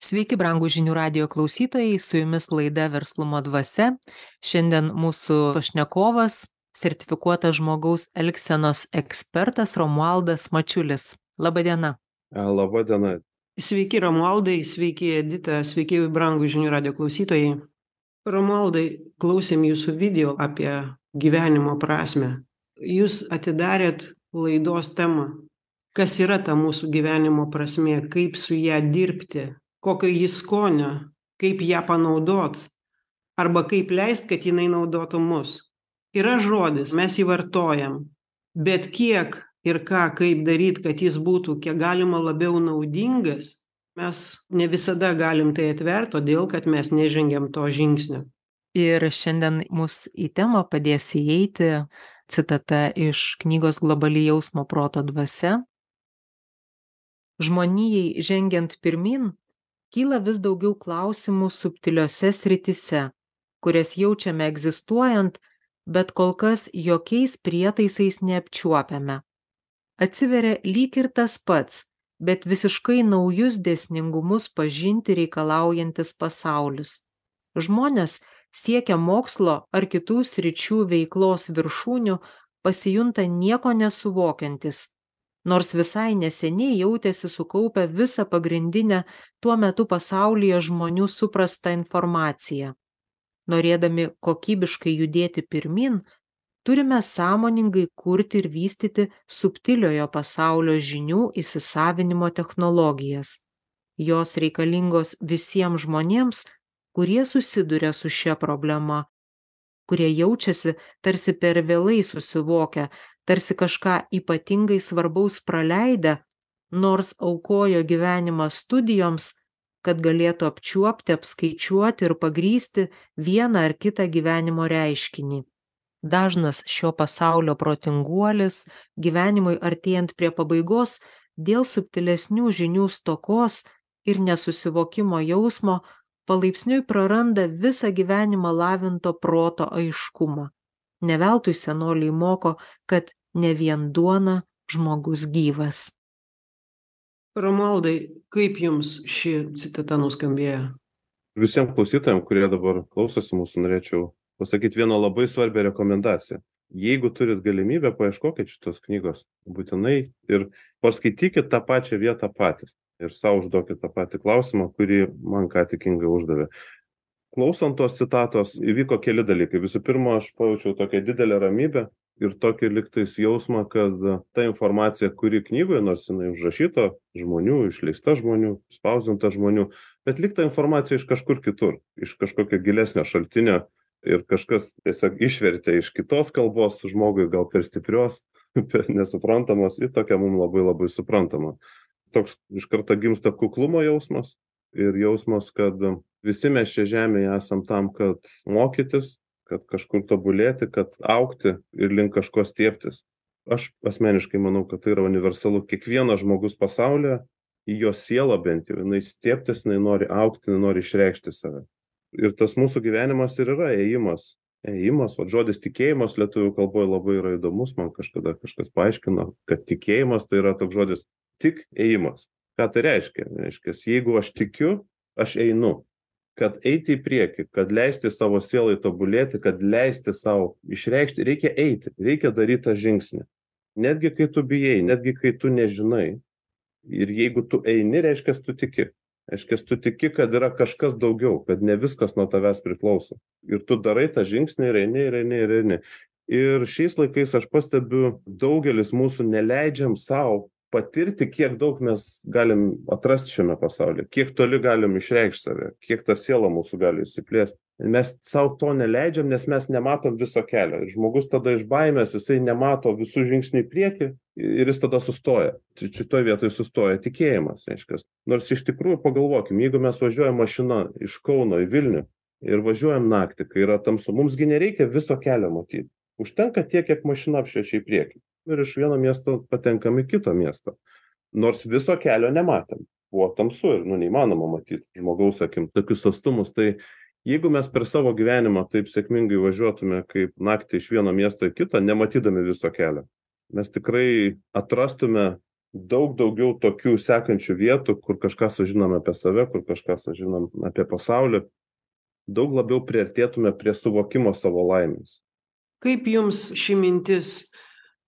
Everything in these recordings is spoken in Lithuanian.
Sveiki, brangų žinių radio klausytojai, su jumis laida Verslumo dvasia. Šiandien mūsų pašnekovas - sertifikuotas žmogaus elgsenos ekspertas Romualdas Mačiulis. Labadiena. Labadiena. Sveiki, Romualdai, sveiki, Edita, sveiki, brangų žinių radio klausytojai. Romualdai, klausėm jūsų video apie gyvenimo prasme. Jūs atidarėt laidos temą. Kas yra ta mūsų gyvenimo prasmė, kaip su ją dirbti, kokio ji skonio kaip ją panaudot arba kaip leist kad jinai naudotų mus. Yra žodis mes jį vartojam bet kiek ir ką kaip daryt kad jis būtų kiek galima labiau naudingas mes ne visada galim tai atvert todėl kad mes nežengiam to žingsnio. Ir šiandien mus į temą padės įeiti citata iš knygos globali jausmo proto dvasia. Žmonijai žengiant pirmyn kyla vis daugiau klausimų subtiliose srityse kurias jaučiame egzistuojant bet kol kas jokiais prietaisais neapčiuopiame. Atsiveria lyg ir tas pats bet visiškai naujus dėsningumus pažinti reikalaujantis pasaulis. Žmonės siekia mokslo ar kitų sričių veiklos viršūnių pasijunta nieko nesuvokiantys nors visai neseniai jautėsi sukaupę visą pagrindinę tuo metu pasaulyje žmonių suprastą informaciją. Norėdami kokybiškai judėti pirmin, turime sąmoningai kurti ir vystyti subtiliojo pasaulio žinių įsisavinimo technologijas. Jos reikalingos visiems žmonėms, kurie susiduria su šia problema, kurie jaučiasi tarsi per vėlai susivokę, tarsi kažką ypatingai svarbaus praleidę nors aukojo gyvenimą studijoms kad galėtų apčiuopti apskaičiuoti ir pagrįsti vieną ar kitą gyvenimo reiškinį. Dažnas šio pasaulio protinguolis gyvenimui artėjant prie pabaigos dėl subtilesnių žinių stokos ir nesusivokimo jausmo palaipsniui praranda visą gyvenimą lavinto proto aiškumą ne veltui senoliai moko kad ne vien duona žmogus gyvas. Romualdai, kaip jums ši citata nuskambėjo? Visiems klausytojams, kurie dabar klausosi mūsų, norėčiau pasakyti vieną labai svarbią rekomendaciją. Jeigu turit galimybę, paieškokit šitos knygos būtinai ir paskaitykit tą pačią vietą patys. Ir savo užduokit tą patį klausimą, kurį man ką tik Inga uždavė. Klausant tos citatos, įvyko keli dalykai. Visų pirma, aš pajaučiau tokią didelę ramybę, ir tokį lygtais jausmą kad ta informacija kuri knygoje nors jinai užrašyta žmonių išleista žmonių spausdinta žmonių bet lyg ta informacija iš kažkur kitur iš kažkokio gilesnio šaltinio ir kažkas tiesiog išvertė iš kitos kalbos žmogui gal per stiprios per nesuprantamos į tokią mum labai labai suprantamą toks iš karto gimsta kuklumo jausmas ir jausmas kad visi mes čia žemėje esam tam kad mokytis kad kažkur tobulėti kad augti ir link kažko stiebtis. Aš asmeniškai manau kad tai yra universalu. Kiekvienas žmogus pasaulyje jo sielą bent jau jinai stiebtis jinai nori augti jinai nori išreikšti save. Ir tas mūsų gyvenimas ir yra ėjimas. Ėjimas vat žodis tikėjimas lietuvių kalboj labai yra įdomus man kažkada kažkas paaiškino kad tikėjimas tai yra toks žodis tik ėjimas. Ką tai reiškia? Reiškias jeigu aš tikiu aš einu kad eiti į priekį kad leisti savo sielai tobulėti kad leisti sau išreikšti reikia eiti reikia daryt tą žingsnį. Netgi kai tu bijai netgi kai tu nežinai ir jeigu tu eini reiškias tu tiki. Reiškias tu tiki kad yra kažkas daugiau kad ne viskas nuo tavęs priklauso. Ir tu darai tą žingsnį ir eini ir eini ir eini. Ir šiais laikais aš pastebiu daugelis mūsų neleidžiam sau patirti kiek daug mes galim atrast šiame pasaulyje kiek toli galim išreikšt save kiek ta siela mūsų gali išsiplėst. Mes sau to neleidžiam nes mes nematom viso kelio. Ir žmogus tada iš baimės jisai nemato visų žingsnių į priekį ir jis tada sustoja. Tai šitoj vietoj sustoja tikėjimas reiškias nors iš tikrųjų pagalvokim jeigu mes važiuojam mašina iš kauno į vilnių ir važiuojam naktį kai yra tamsu mums gi nereikia viso kelio matyt. Užtenka tiek kiek mašina apšviečia į priekį ir iš vieno miesto patenkam į kitą miestą nors viso kelio nematėm. Buvo tamsu ir nu neįmanoma matyt žmogaus akim tokius atstumus. Tai jeigu mes per savo gyvenimą taip sėkmingai važiuotume kaip naktį iš vieno miesto į kitą nematydami viso kelio mes tikrai atrastume daug daugiau tokių sekančių vietų, kur kažką sužinom apie save, kur kažką sužinom apie pasaulį, daug labiau priartėtume prie suvokimo savo laimės. Kaip jums ši mintis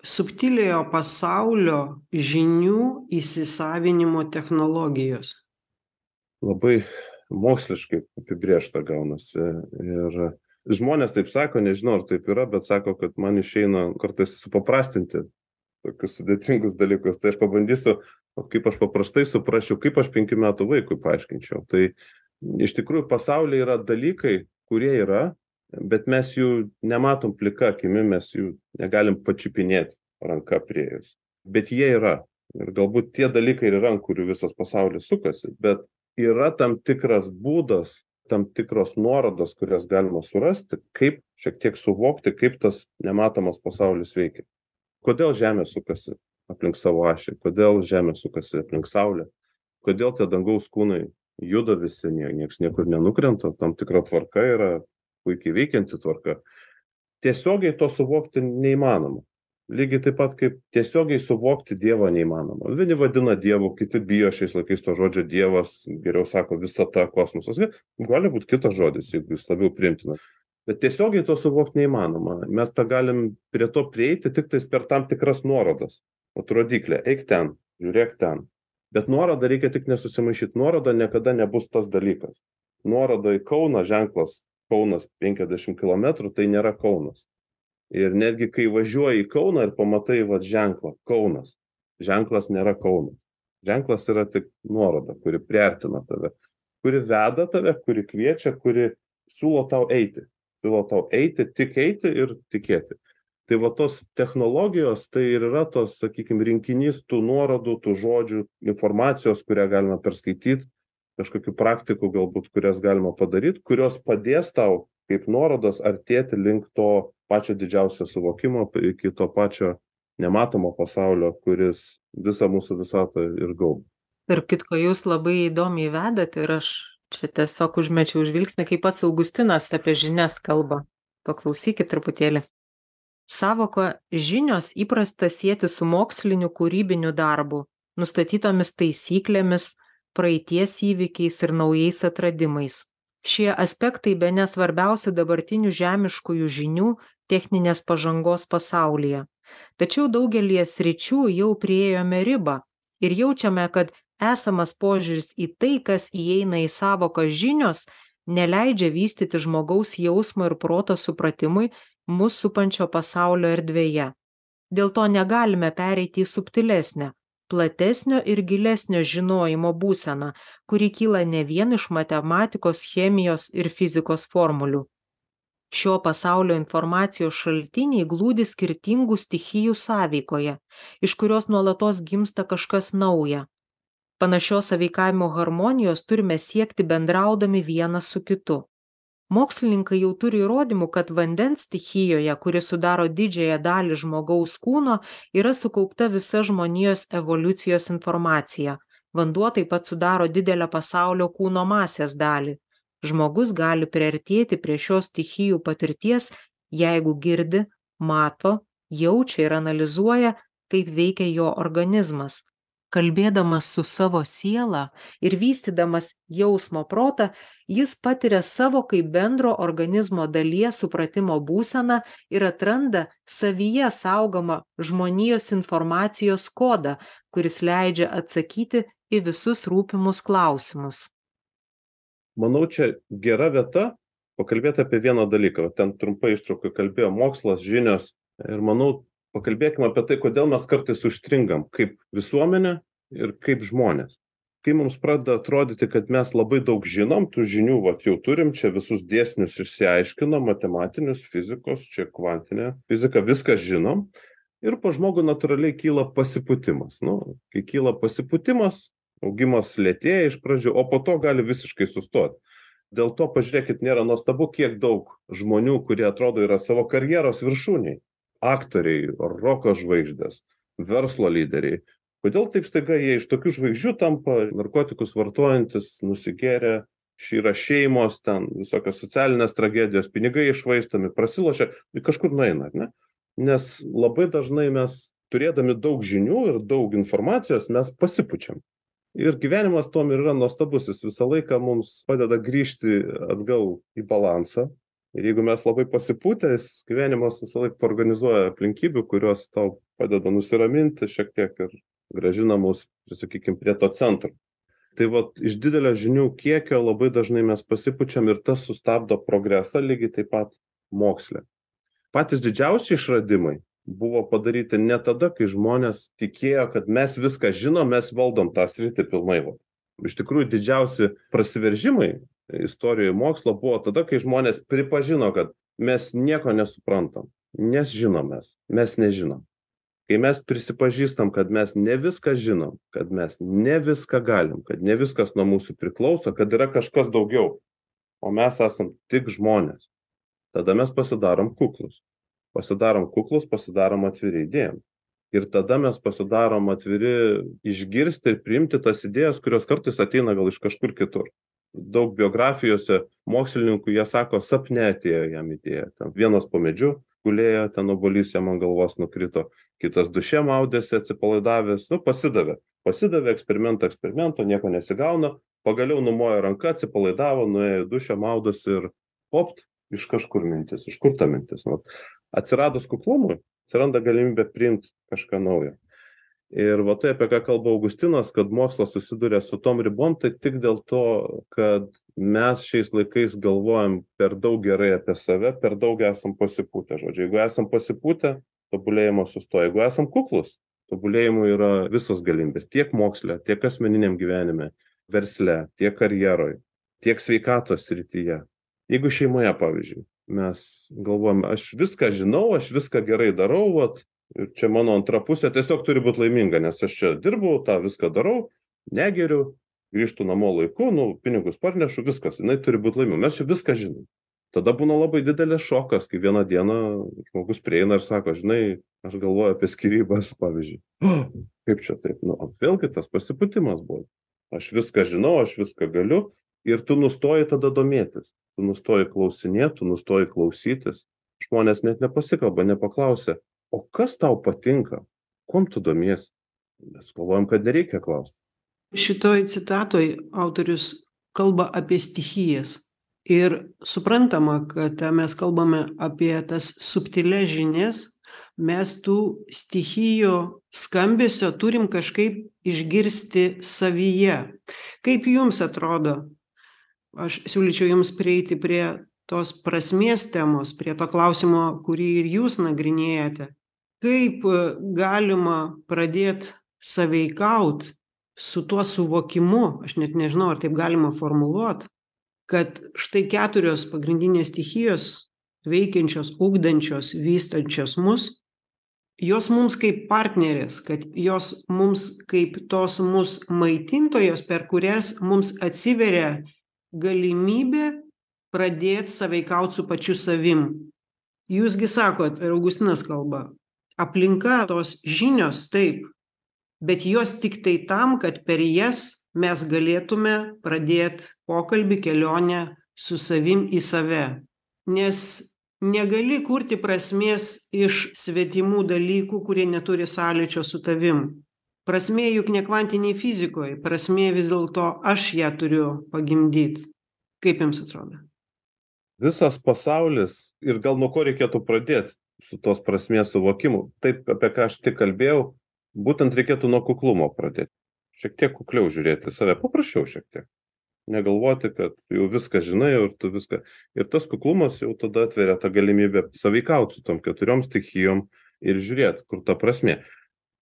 subtiliojo pasaulio žinių įsisavinimo technologijos? Labai moksliškai apibriešta gaunasi. Ir žmonės taip sako, nežinau ar taip yra, bet sako, kad man išeina kartais supaprastinti tokius sudėtingus dalykus. Tai aš pabandysiu, kaip aš paprastai suprasčiau, kaip aš penkių metų vaikui paaiškinčiau. Tai iš tikrųjų pasaulyje yra dalykai, kurie yra, bet mes jų nematom plika akimi, mes jų negalim pačiupinėti ranka prie jūs. Bet jie yra. Ir galbūt tie dalykai ir yra, ant kurių visas pasaulis sukasi. Bet yra tam tikras būdas, tam tikros nuorodos, kurias galima surasti, kaip šiek tiek suvokti, kaip tas nematomas pasaulis veikia kodėl žemė sukasi aplink savo ašį kodėl žemė sukasi aplink saulę kodėl tie dangaus kūnai juda visi nie nieks niekur nenukrenta tam tikra tvarka yra puikiai veikianti tvarka tiesiogiai to suvokti neįmanoma. Lygiai taip pat kaip tiesiogiai suvokti dievą neįmanoma. Vieni vadina dievu kiti bijo šiais laikais to žodžio dievas geriau sako visata kosmosas. Gali būt kitas žodis jeigu jis labiau priimtinas. Bet tiesiogiai to suvokt neįmanoma. Mes tą galim prie to prieiti tiktais per tam tikras nuorodas. Vat rodyklė eik ten žiūrėk ten. Bet nuorodą reikia tik nesusimaišyt. Nuoroda niekada nebus tas dalykas. Nuoroda į kauną ženklas kaunas penkiasdešim kilometrų tai nėra kaunas. Ir netgi kai važiuoji į kauną ir pamatai vat ženklą kaunas. Ženklas nėra kaunas. Ženklas yra tik nuoroda kuri priartina tave kuri veda tave kuri kviečia kuri siūlo tau eiti. Siūlo tau eiti tik eiti ir tikėti. Tai va tos technologijos tai ir yra tos sakykim rinkinys tų nuorodų tų žodžių informacijos kurią galima perskaityt kažkokių praktikų galbūt kurias galima padaryt kurios padės tau kaip nuorodos artėti link to pačio didžiausio suvokimo iki to pačio nematomo pasaulio kuris visą mūsų visatą ir gaubia. Tarp kitko jūs labai įdomiai vedat ir aš čia tiesiog užmečiau žvilgsnį kaip pats augustinas apie žinias kalba. Paklausykit truputėlį. Sąvoką žinios įprasta sieti su moksliniu kūrybiniu darbu nustatytomis taisyklėmis praeities įvykiais ir naujais atradimais. Šie aspektai bene svarbiausi dabartinių žemiškųjų žinių techninės pažangos pasaulyje. Tačiau daugelyje sričių jau priėjome ribą ir jaučiame kad esamas požiūris į tai kas įeina į sąvoką žinios neleidžia vystyti žmogaus jausmo ir proto supratimui mus supančio pasaulio erdvėje. Dėl to negalime pereiti į subtilesnę platesnio ir gilesnio žinojimo būseną kuri kyla ne vien iš matematikos chemijos ir fizikos formulių. Šio pasaulio informacijos šaltiniai glūdi skirtingų stichijų sąveikoje iš kurios nuolatos gimsta kažkas nauja. Panašios sąveikavimo harmonijos turime siekti bendraudami vienas su kitu mokslininkai jau turi įrodymų kad vandens stichijoje kuri sudaro didžiąją dalį žmogaus kūno yra sukaupta visa žmonijos evoliucijos informacija. Vanduo taip pat sudaro didelę pasaulio kūno masės dalį. Žmogus gali priartėti prie šios stichijų patirties jeigu girdi mato jaučia ir analizuoja kaip veikia jo organizmas kalbėdamas su savo siela ir vystydamas jausmo protą jis patiria savo kaip bendro organizmo dalies supratimo būseną ir atranda savyje saugomą žmonijos informacijos kodą kuris leidžia atsakyti į visus rūpimus klausimus. Manau čia gera vieta pakalbėt apie vieną dalyką. Ten trumpai ištraukoj kalbėjo mokslas žinios ir manau pakalbėkim apie tai kodėl mes kartais užstringam kaip visuomenė ir kaip žmonės. Kai mums pradeda atrodyti kad mes labai daug žinom tų žinių vat jau turim čia visus dėsnius išsiaiškinom matematinius fizikos čia kvantinė fizika viską žinom ir pas žmogų natūraliai kyla pasipūtimas. Nu kai kyla pasipūtimas augimas lėtėja iš pradžių o po to gali visiškai sustot. Dėl to pažiūrėkit nėra nuostabu kiek daug žmonių kurie atrodo yra savo karjeros viršūnėj aktoriai roko žvaigždės verslo lyderiai. Kodėl taip staiga jie iš tokių žvaigždžių tampa narkotikus vartojantys nusigėrę yra šeimos ten visokios socialinės tragedijos pinigai iššvaistomi prasilošia ir kažkur nueina ar ne? Nes labai dažnai mes turėdami daug žinių ir daug informacijos mes pasipučiam. Ir gyvenimas tuom ir yra nuostabus jis visą laiką mums padeda grįžti atgal į balansą ir jeigu mes labai pasipūtę jis gyvenimas visąlaik paorganizuoja aplinkybių kurios tau padeda nusiraminti šiek tiek ir grąžina mus sakykim prie to centro. Tai vat iš didelio žinių kiekio labai dažnai mes pasipučiam ir tas sustabdo progresą lygiai taip pat moksle. Patys didžiausi išradimai buvo padaryti ne tada kai žmonės tikėjo kad mes viską žinom mes valdom tą sritį pilnai iš tikrųjų didžiausi prasiveržimai istorijoj mokslo buvo tada kai žmonės pripažino kad mes nieko nesuprantam nes žinom mes mes nežinom. Kai mes prisipažįstam kad mes ne viską žinom kad mes ne viską galim kad ne viskas nuo mūsų priklauso kad yra kažkas daugiau o mes esam tik žmonės tada mes pasidarom kuklūs pasidarom kuklūs pasidarom atviri idėjom. Ir tada mes pasidarom atviri išgirsti ir priimti tas idėjas kurios kartais ateina gal iš kažkur kitur daug biografijose mokslininkų jie sako sapne atėjo jam idėja. Ten vienas po medžiu gulėjo ten obuolys jam ant galvos nukrito kitas duše maudėsi atsipalaidavęs nu pasidavė. Pasidavė eksperimento eksperimento nieko nesigauna. Pagaliau numojo ranka atsipalaidavo nuėjo į dušą maudosi ir opt iš kažkur mintis iš kur ta mintis vat. Atsiradus kuklumui atsiranda galimybė priimt kažką naujo ir va tai apie ką kalba augustinas kad mokslas susiduria su tom ribom tai tik dėl to kad mes šiais laikais galvojam per daug gerai apie save per daug esam pasipūtę žodžiu. Jeigu esam pasipūtę tobulėjimas sustoja. Jeigu esam kuklūs tobulėjimui yra visos galimybės. Tiek moksle tiek asmeniniam gyvenime versle tiek karjeroj tiek sveikatos srityje. Jeigu šeimoje pavyzdžiui mes galvojam aš viską žinau aš viską gerai darau vat ir čia mano antra pusė tiesiog turi būt laiminga nes aš čia dirbu tą viską darau negeriu grįžtu namo laiku nu pinigus parnešu viskas jinai turi būt laiminga mes čia viską žinom. Tada būna labai didelis šokas kai vieną dieną žmogus prieina ir sako žinai aš galvoju apie skyrybas pavyzdžiui. Kaip čia taip? Nu vėlgi tas pasipūtimas buvo. Aš viską žinau aš viską galiu ir tu nustoji tada domėtis. Tu nustoji klausinėt tu nustoji klausytis. Žmonės net nepasikalba nepaklausia o kas tau patinka? Kuom tu domiesi mes galvojam kad nereikia klaust. Šitoj citatoj autorius kalba apie stichijas. Ir suprantama kad mes kalbame apie tas subtilias žinias mes tų stichijų skambesio turim kažkaip išgirsti savyje. Kaip jums atrodo? Aš siūlyčiau jums prieiti prie tos prasmės temos prie to klausimo kurį ir jūs nagrinėjate kaip galima pradėt sąveikaut su tuo suvokimu aš net nežinau ar taip galima formuluot kad štai keturios pagrindinės stichijos veikiančios ugdančios vystančios mus jos mums kaip partnerės kad jos mums kaip tos mus maitintojos per kurias mums atsiveria galimybė pradėt sąveikaut su pačiu savim. Jūs gi sakot ir augustinas kalba aplinka tos žinios taip bet jos tiktai tam kad per jas mes galėtume pradėt pokalbį kelionę su savim į save. Nes negali kurti prasmės iš svetimų dalykų kurie neturi sąlyčio su tavim. Prasmė juk ne kvantinėj fizikoj prasmė vis dėlto aš ją turiu pagimdyt. Kaip jums atrodo? Visas pasaulis ir gal nuo ko reikėtų pradėt su tos prasmės suvokimu. Taip apie ką aš tik kalbėjau būtent reikėtų nuo kuklumo pradėt šiek tiek kukliau žiūrėt į save paprasčiau šiek tiek. Negalvoti kad jau viską žinai ir tu viską. Ir tas kuklumas jau tada atveria tą galimybę sąveikaut su tom keturiom stichijom ir žiūrėt kur ta prasmė.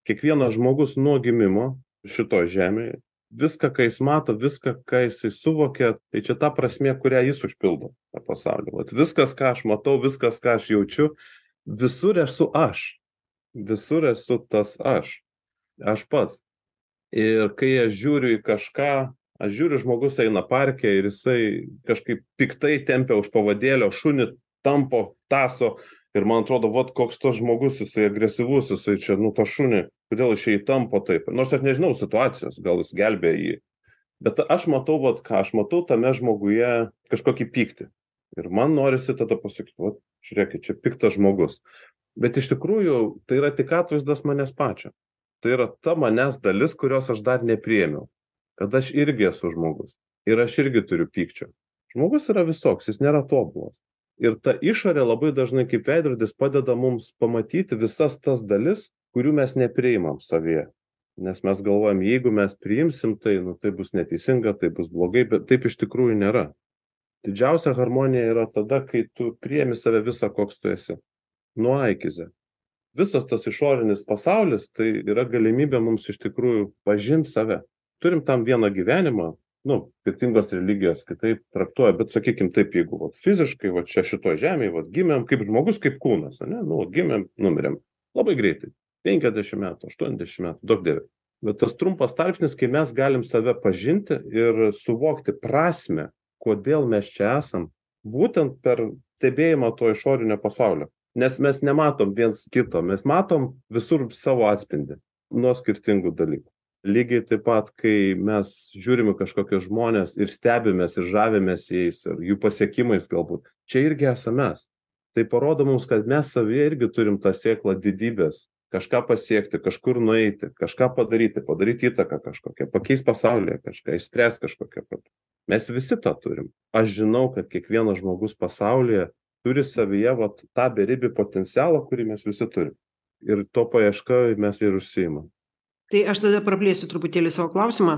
Kiekvienas žmogus nuo gimimo šitoj žemėj viską ką jis mato viską ką jisai suvokia tai čia ta prasmė kurią jis užpildo tą pasaulį. Vat viskas ką aš matau viskas ką aš jaučiu visur esu aš. Visur esu tas aš. Aš pats. Ir kai aš žiūriu į kažką aš žiūriu žmogus eina parke ir jisai kažkaip piktai tempia už pavadėlio šunį tampo tąso. Ir man atrodo vat koks tas žmogus jisai agresyvus jisai čia nu tą šunį kodėl jis čia jį tampo taip? Nors aš nežinau situacijos gal jis gelbėja jį. Bet aš matau vat ką aš matau tame žmoguje kažkokį pyktį ir man norisi tada pasakyt vat žiūrėkit čia piktas žmogus. Bet iš tikrųjų tai yra tik atvaizdas manęs pačio. Tai yra ta manęs dalis kurios aš dar nepriėmiau. Kad aš irgi esu žmogus. Ir aš irgi turiu pykčio. Žmogus yra visoks jis nėra tobulas. Ir ta išorė labai dažnai kaip veidrodis padeda mums pamatyti visas tas dalis kurių mes nepriimam savyje. Nes mes galvojam jeigu mes priimsim tai nu tai bus neteisinga tai bus blogai bet taip iš tikrųjų nėra didžiausia harmonija yra tada kai tu priimi save visą koks tu esi. Nuo a iki z. Visas tas išorinis pasaulis tai yra galimybė mums iš tikrųjų pažint save. Turim tam vieną gyvenimą nu skirtingos religijos kitaip traktuoja bet sakykim taip jeigu vat fiziškai vat čia šitoj žemėj vat gimėm kaip žmogus kaip kūnas ane nu vat gimėm numirėm. Labai greitai. Penkiasdešim metų aštuoniasdešim metų duok dieve. Bet tas trumpas tarpsnis kai mes galim save pažinti ir suvokti prasmę kodėl mes čia esam būtent per stebėjimą to išorinio pasaulio. Nes mes nematom viens kito mes matom visur savo atspindį nuo skirtingų dalykų. Lygiai taip pat kai mes žiūrim į kažkokius žmones ir stebimės ir žavimės jais ir jų pasiekimais galbūt čia irgi esam mes. Tai parodo mums kad mes savyje irgi turim tą sėklą didybės kažką pasiekti kažkur nueiti kažką padaryti padaryt įtaką kažkokią pakeist pasaulyje kažką išspręst kažkokią problemą mes visi tą turim. Aš žinau kad kiekvienas žmogus pasaulyje turi savyje vat tą beribį potencialą kurį mes visi turim. Ir to paieška mes ir užsiimam. Tai aš tada praplėsiu truputėlį savo klausimą.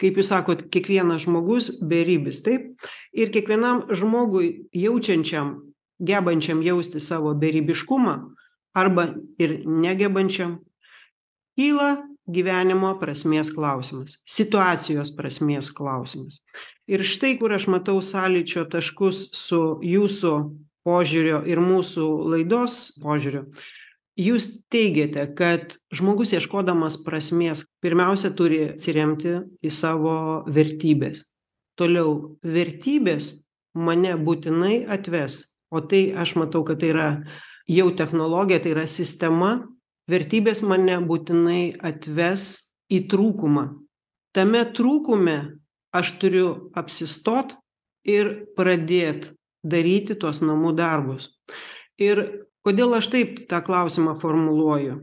Kaip jūs sakot kiekvienas žmogus beribis taip? Ir kiekvienam žmogui jaučiančiam gebančiam jausti savo beribiškumą arba ir negebančiam kyla gyvenimo prasmės klausimas situacijos prasmės klausimas. Ir štai kur aš matau sąlyčio taškus su jūsų požiūrio ir mūsų laidos požiūriu. Jūs teigiate kad žmogus ieškodamas prasmės pirmiausia turi atsiremti į savo vertybes toliau vertybės mane būtinai atves o tai aš matau kad tai yra jau technologija tai yra sistema vertybės mane būtinai atves į trūkumą. Tame trūkume aš turiu apsistot ir pradėt daryti tuos namų darbus. Ir kodėl aš taip tą klausimą formuluoju?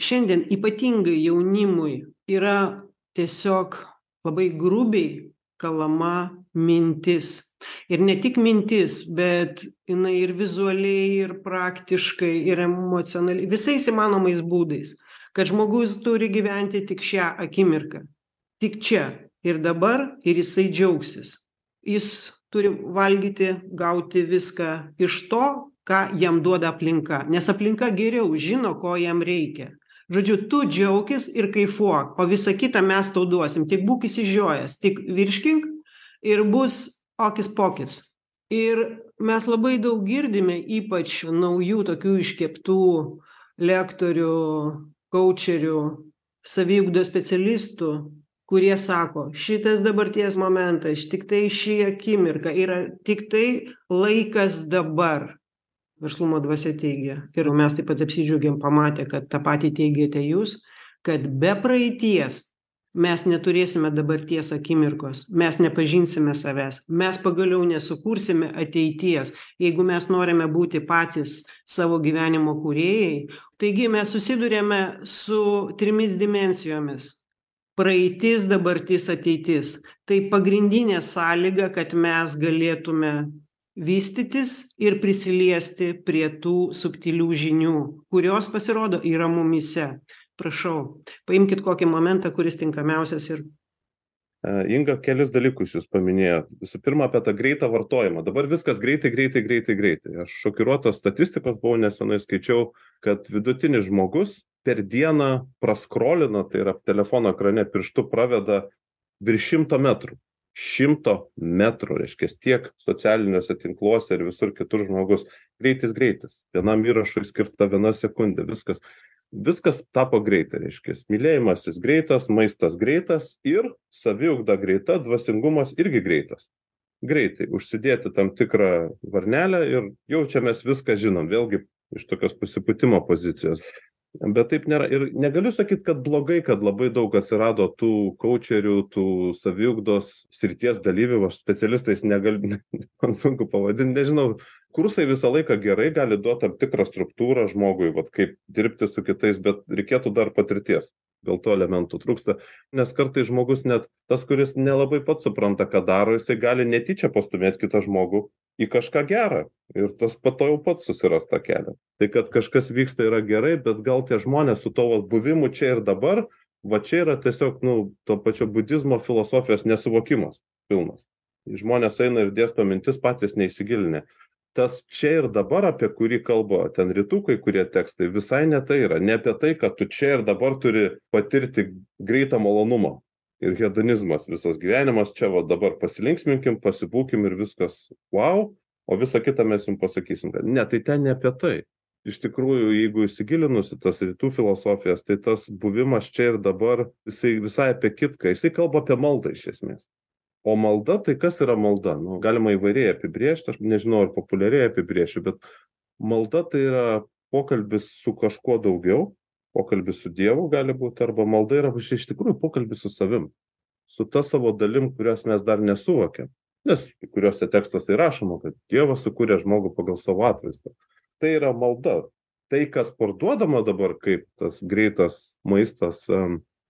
Šiandien ypatingai jaunimui yra tiesiog labai grubiai kalama mintis. Ir ne tik mintis bet jinai ir vizualiai ir praktiškai ir emocionaliai visais įmanomais būdais kad žmogus turi gyventi tik šią akimirką tik čia ir dabar ir jisai džiaugsis. Jis turi valgyti gauti viską iš to ką jam duoda aplinka nes aplinka geriau žino ko jam reikia žodžiu tu džiaukis ir kaifuok o visa kita mes tau duosim. Tik būk išsižiojęs tik virškink ir bus okis pokis. Ir mes labai daug girdime ypač naujų tokių iškeptų lektorių koučerių saviugdos specialistų kurie sako šitas dabarties momentas tiktai ši akimirka yra tiktai laikas dabar verslumo dvasia teigia ir mes taip pat apsidžiaugėm pamatę kad tą patį teigiate jūs kad be praeities mes neturėsime dabarties akimirkos mes nepažinsime savęs mes pagaliau nesukursime ateities. Jeigu mes norime būti patys savo gyvenimo kūrėjai taigi mes susiduriame su trimis dimensijomis. Praeitis dabartis ateitis. Tai pagrindinė sąlyga kad mes galėtume vystytis ir prisiliesti prie tų subtilių žinių kurios pasirodo yra mumyse prašau paimkit kokį momentą kuris tinkamiausias ir e, Inga, kelis dalykus jūs paminėjot. Visų pirma, apie tą greitą vartojimą. Dabar viskas greitai, greitai, greitai, greitai. Aš šokiruotos statistikos buvau nesenai skaičiau, kad vidutinis žmogus per dieną praskrolina tai yra telefono ekrane pirštu praveda virš šimto metrų šimto metrų reiškias tiek socialiniuose tinkluose ir visur kitur žmogus. Greitis greitis. Vienam įrašui skirta viena sekundė. Viskas viskas tapo greitai reiškias. Mylėjimasis greitas maistas greitas ir saviugda greita dvasingumas irgi greitas. Greitai užsidėti tam tikrą varnelę ir jau čia mes viską žinom. Vėlgi iš tokios pasipūtimo pozicijos bet taip nėra. Ir negaliu sakyt kad blogai kad labai daug atsirado tų koučerių tų saviugdos srities dalyvių. Aš specialistais negal man sunku pavadint. Nežinau kursai visą laiką gerai gali duot tam tikrą struktūrą žmogui vat kaip dirbti su kitais bet reikėtų dar patirties. Gal tų elementų trūksta. Nes kartais žmogus net tas kuris nelabai pats supranta ką daro jisai gali netyčia pastūmėt kitą žmogų į kažką gera ir tas po to jau pats susiras tą kelią. Tai kad kažkas vyksta yra gerai bet gal tie žmonės su tuo vat buvimu čia ir dabar va čia yra tiesiog nu to pačio budizmo filosofijos nesuvokimas pilnas. Žmonės eina ir dėsto mintis patys neįsigilinę. Tas čia ir dabar apie kurį kalba ten rytų kai kurie tekstai visai ne tai yra. Ne apie tai kad tu čia ir dabar turi patirti greitą malonumą ir hedonizmas visas gyvenimas. Čia va dabar pasilinksminkim pasibūkim ir viskas vau o visa kita mes jum pasakysim kad ne tai ten ne apie tai. Iš tikrųjų jeigu įsigilinus į tas rytų filosofijas tai tas buvimas čia ir dabar jisai visai apie kitką jisai kalba apie maldą iš esmės. O malda tai kas yra malda? Nu galima įvairiai apibrėžt aš nežinau ar populiariai apibrėšiu bet malda tai yra pokalbis su kažkuo daugiau pokalbis su dievu gali būt arba malda yra iš tikrųjų pokalbis su savim su ta savo dalim kurios mes dar nesuvokiam. Nes kuriuose tekstuose įrašoma kad dievas sukūrė žmogų pagal savo atvaizdą. Tai yra malda. Tai kas parduodama dabar kaip tas greitas maistas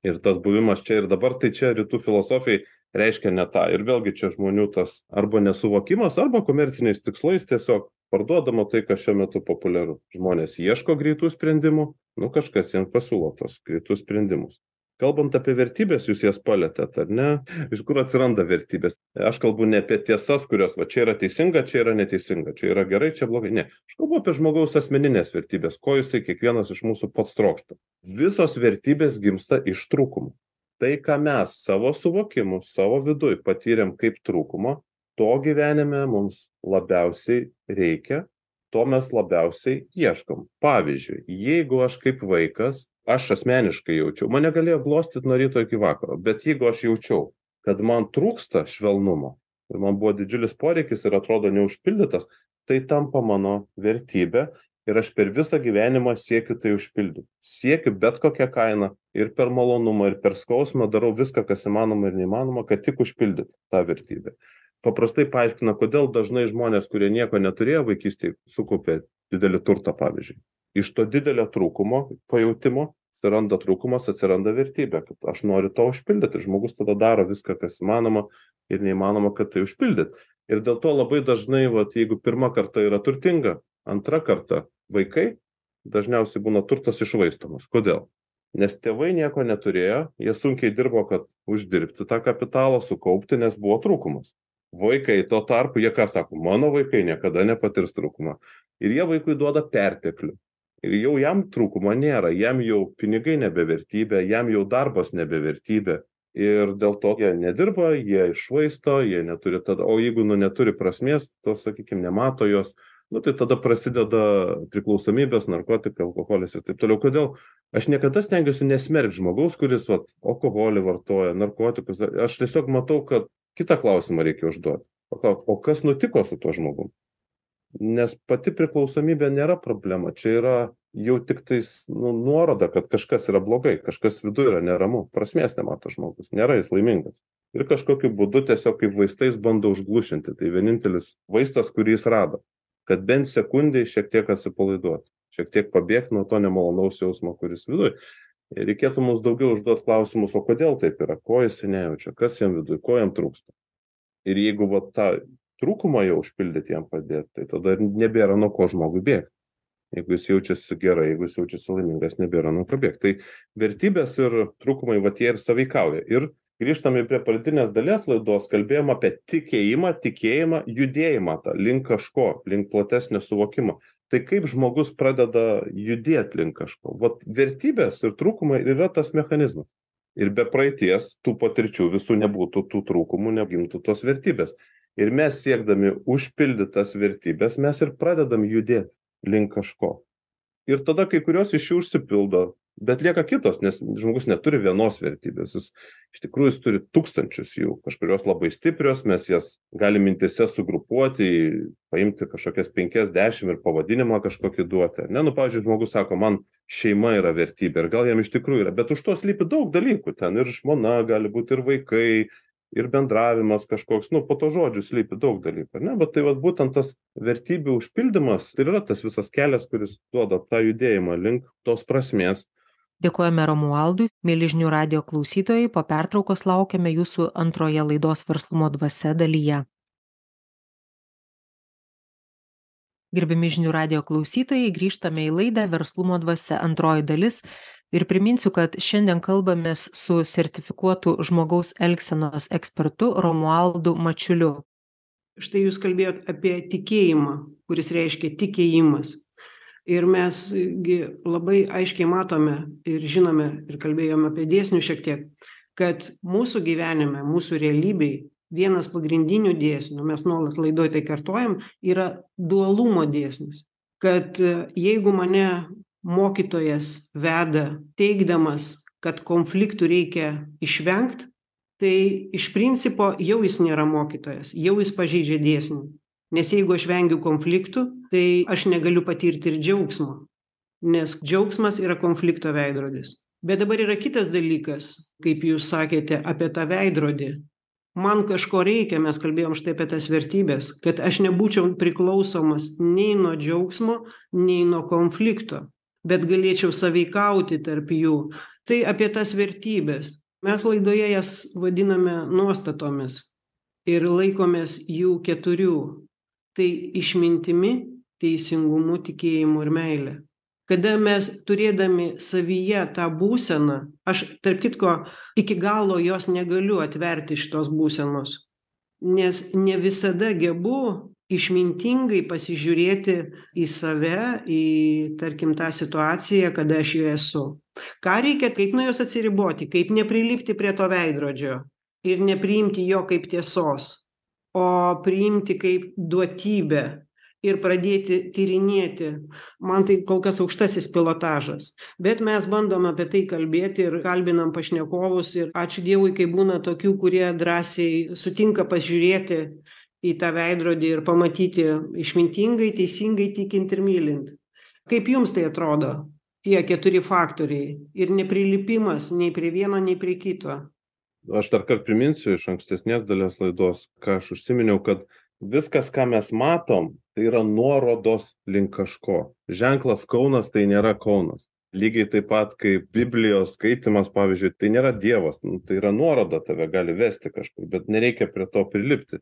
ir tas buvimas čia ir dabar tai čia rytų filosofijai reiškia ne tą. Ir vėlgi čia žmonių tas arba nesuvokimas arba komerciniais tikslais tiesiog parduodama tai kas šiuo metu populiaru. Žmonės ieško greitų sprendimų nu kažkas jiem pasiūlo tuos greitus sprendimus. Kalbant apie vertybes jūs jas palietėt ar ne? Iš kur atsiranda vertybės? Aš kalbu ne apie tiesas kurios va čia yra teisinga čia yra neteisinga čia yra gerai čia blogai. Ne aš kalbu apie žmogaus asmenines vertybes ko jisai kiekvienas iš mūsų pats trokšta. Visos vertybės gimsta iš trūkumų tai ką mes savo suvokimu savo viduj patyrėm kaip trūkumą to gyvenime mums labiausiai reikia to mes labiausiai ieškom. Pavyzdžiui jeigu aš kaip vaikas aš asmeniškai jaučiau mane galėjo glostyt nuo ryto iki vakaro bet jeigu aš jaučiau kad man trūksta švelnumo ir man buvo didžiulis poreikis ir atrodo neužpildytas tai tampa mano vertybe ir aš per visą gyvenimą siekiu tai užpildyt siekiu bet kokia kaina ir per malonumą ir per skausmą darau viską kas įmanoma ir neįmanoma kad tik užpildyt tą vertybę paprastai paaiškina kodėl dažnai žmonės kurie nieko neturėjo vaikystėj sukaupė didelį turtą pavyzdžiui. Iš to didelio trūkumo pajautimo atsiranda trūkumas atsiranda vertybė kad aš noriu to užpildyt ir žmogus tada daro viską kas įmanoma ir neįmanoma kad tai užpildyt. Ir dėl to labai dažnai vat jeigu pirma karta yra turtinga antra karta vaikai dažniausiai būna turtas iššvaistomas. Kodėl? Nes tėvai nieko neturėjo jie sunkiai dirbo kad uždirbti tą kapitalą sukaupti nes buvo trūkumas vaikai tuo tarpu jie ką sako? Mano vaikai niekada nepatirs trūkumo. Ir jie vaikui duoda perteklių. Ir jau jam trūkumo nėra. Jam jau pinigai nebe vertybė jam jau darbas nebe vertybė ir dėl to jie nedirba jie iššvaisto jie neturi tada o jeigu nu neturi prasmės to sakykim nemato jos nu tai tada prasideda priklausomybės narkotikai alkoholis ir taip toliau. Kodėl? Aš niekada stengiuosi nesmerkt žmogaus kuris vat alkoholį vartoja narkotikus. Aš tiesiog matau kad kitą klausimą reikia užduot. Paklaust o kas nutiko su tuo žmogum? Nes pati priklausomybė nėra problema čia yra jau tiktais nu nuoroda kad kažkas yra blogai kažkas viduj yra neramu prasmės nemato žmogus nėra jis laimingas. Ir kažkokiu būdu tiesiog kaip vaistais bando užglušinti. Tai vienintelis vaistas kurį jis rado kad bent sekundei šiek tiek atsipalaiduot šiek tiek pabėgt nuo to nemalonaus jausmo kuris viduj reikėtų mums daugiau užduot klausimus o kodėl taip yra? Ko jisai nejaučia? Kas jam viduj? Ko jam trūksta? Ir jeigu va tą trūkumą jau užpildyt jam padėt tai tada nebėra nuo ko žmogui bėgt. Jeigu jis jaučiasi gerai jeigu jis jaučiasi laimingas nebėra nuo ko bėgt. Tai vertybės ir trūkumai vat jie ir sąveikauja. Ir grįžtame prie pradinės dalies laidos kalbėjom apie tikėjimą tikėjimą judėjimą tą link kažko link platesnio suvokimo tai kaip žmogus pradeda judėt link kažko? Vat vertybės ir trūkumai ir yra tas mechanizmas. Ir be praeities tų patirčių visų nebūtų tų trūkumų negimtų tos vertybės. Ir mes siekdami užpildyt tas vertybes mes ir pradedam judėt link kažko. Ir tada kai kurios iš jų užsipildo bet lieka kitos nes žmogus neturi vienos vertybės. Jis iš tikrųjų jis turi tūkstančius jų kažkurios labai stiprios mes jas galim mintyse sugrupuoti paimti kažkokias penkias dešim ir pavadinimą kažkokį duoti ar ne nu pavyzdžiui žmogus sako man šeima yra vertybė ir gal jam iš tikrųjų yra bet už to slypi daug dalykų ten ir žmona gali būt ir vaikai ir bendravimas kažkoks nu po tuo žodžiu slypi daug dalykų ar ne bet tai vat būtent tas vertybių užpildymas ir yra tas visas kelias kuris duoda tą judėjimą link tos prasmės dėkojame romualdui. Mieli žinių radijo klausytojai po pertraukos laukiame jūsų antroje laidos verslumo dvasia dalyje. Gerbiami žinių radijo klausytojai grįžtame į laidą verslumo dvasia antroji dalis ir priminsiu kad šiandien kalbamės su sertifikuotu žmogaus elgsenos ekspertu romualdu mačiuliu. Štai jūs kalbėjot apie tikėjimą kuris reiškia tikėjimas ir mes gi labai aiškiai matome ir žinome ir kalbėjom apie dėsnius šiek tiek kad mūsų gyvenime mūsų realybėj vienas pagrindinių dėsnių mes nuolat laidoj tai kartojam yra dualumo dėsnis. Kad jeigu mane mokytojas veda teigdamas kad konfliktų reikia išvengt tai iš principo jau jis nėra mokytojas jau jis pažeidžia dėsnį nes jeigu aš vengiu konfliktų tai aš negaliu patirti ir džiaugsmo. Nes džiaugsmas yra konflikto veidrodis. Bet dabar yra kitas dalykas kaip jūs sakėte apie tą veidrodį. Man kažko reikia mes kalbėjom štai apie tas vertybes kad aš nebūčiau priklausomas nei nuo džiaugsmo nei nuo konflikto bet galėčiau sąveikauti tarp jų. Tai apie tas vertybes mes laidoje jas vadiname nuostatomis ir laikomės jų keturių tai išmintimi teisingumu tikėjimu ir meile. Kada mes turėdami savyje tą būseną aš tarp kitko iki galo jos negaliu atverti šitos būsenos nes ne visada gebu išmintingai pasižiūrėti į save į tarkim tą situaciją kada aš joje esu. Ką reikia kaip nuo jos atsiriboti kaip neprilipti prie to veidrodžio ir nepriimti jo kaip tiesos o priimti kaip duotybę ir pradėti tyrinėti. Man tai kol kas aukštasis pilotažas. Bet mes bandom apie tai kalbėti ir kalbinam pašnekovus ir ačiū dievui kai būna tokių kurie drąsiai sutinka pažiūrėti į tą veidrodį ir pamatyti išmintingai teisingai tikint ir mylint. Kaip jums tai atrodo tie keturi faktoriai ir neprilipimas nei prie vieno nei prie kito aš darkart priminsiu iš ankstesnės dalies laidos ką aš užsiminiau kad viskas ką mes matom tai yra nuorodos link kažko. Ženklas kaunas tai nėra kaunas. Lygiai taip pat kaip biblijos skaitymas pavyzdžiui tai nėra dievas nu tai yra nuoroda tave gali vesti kažkur bet nereikia prie to prilipti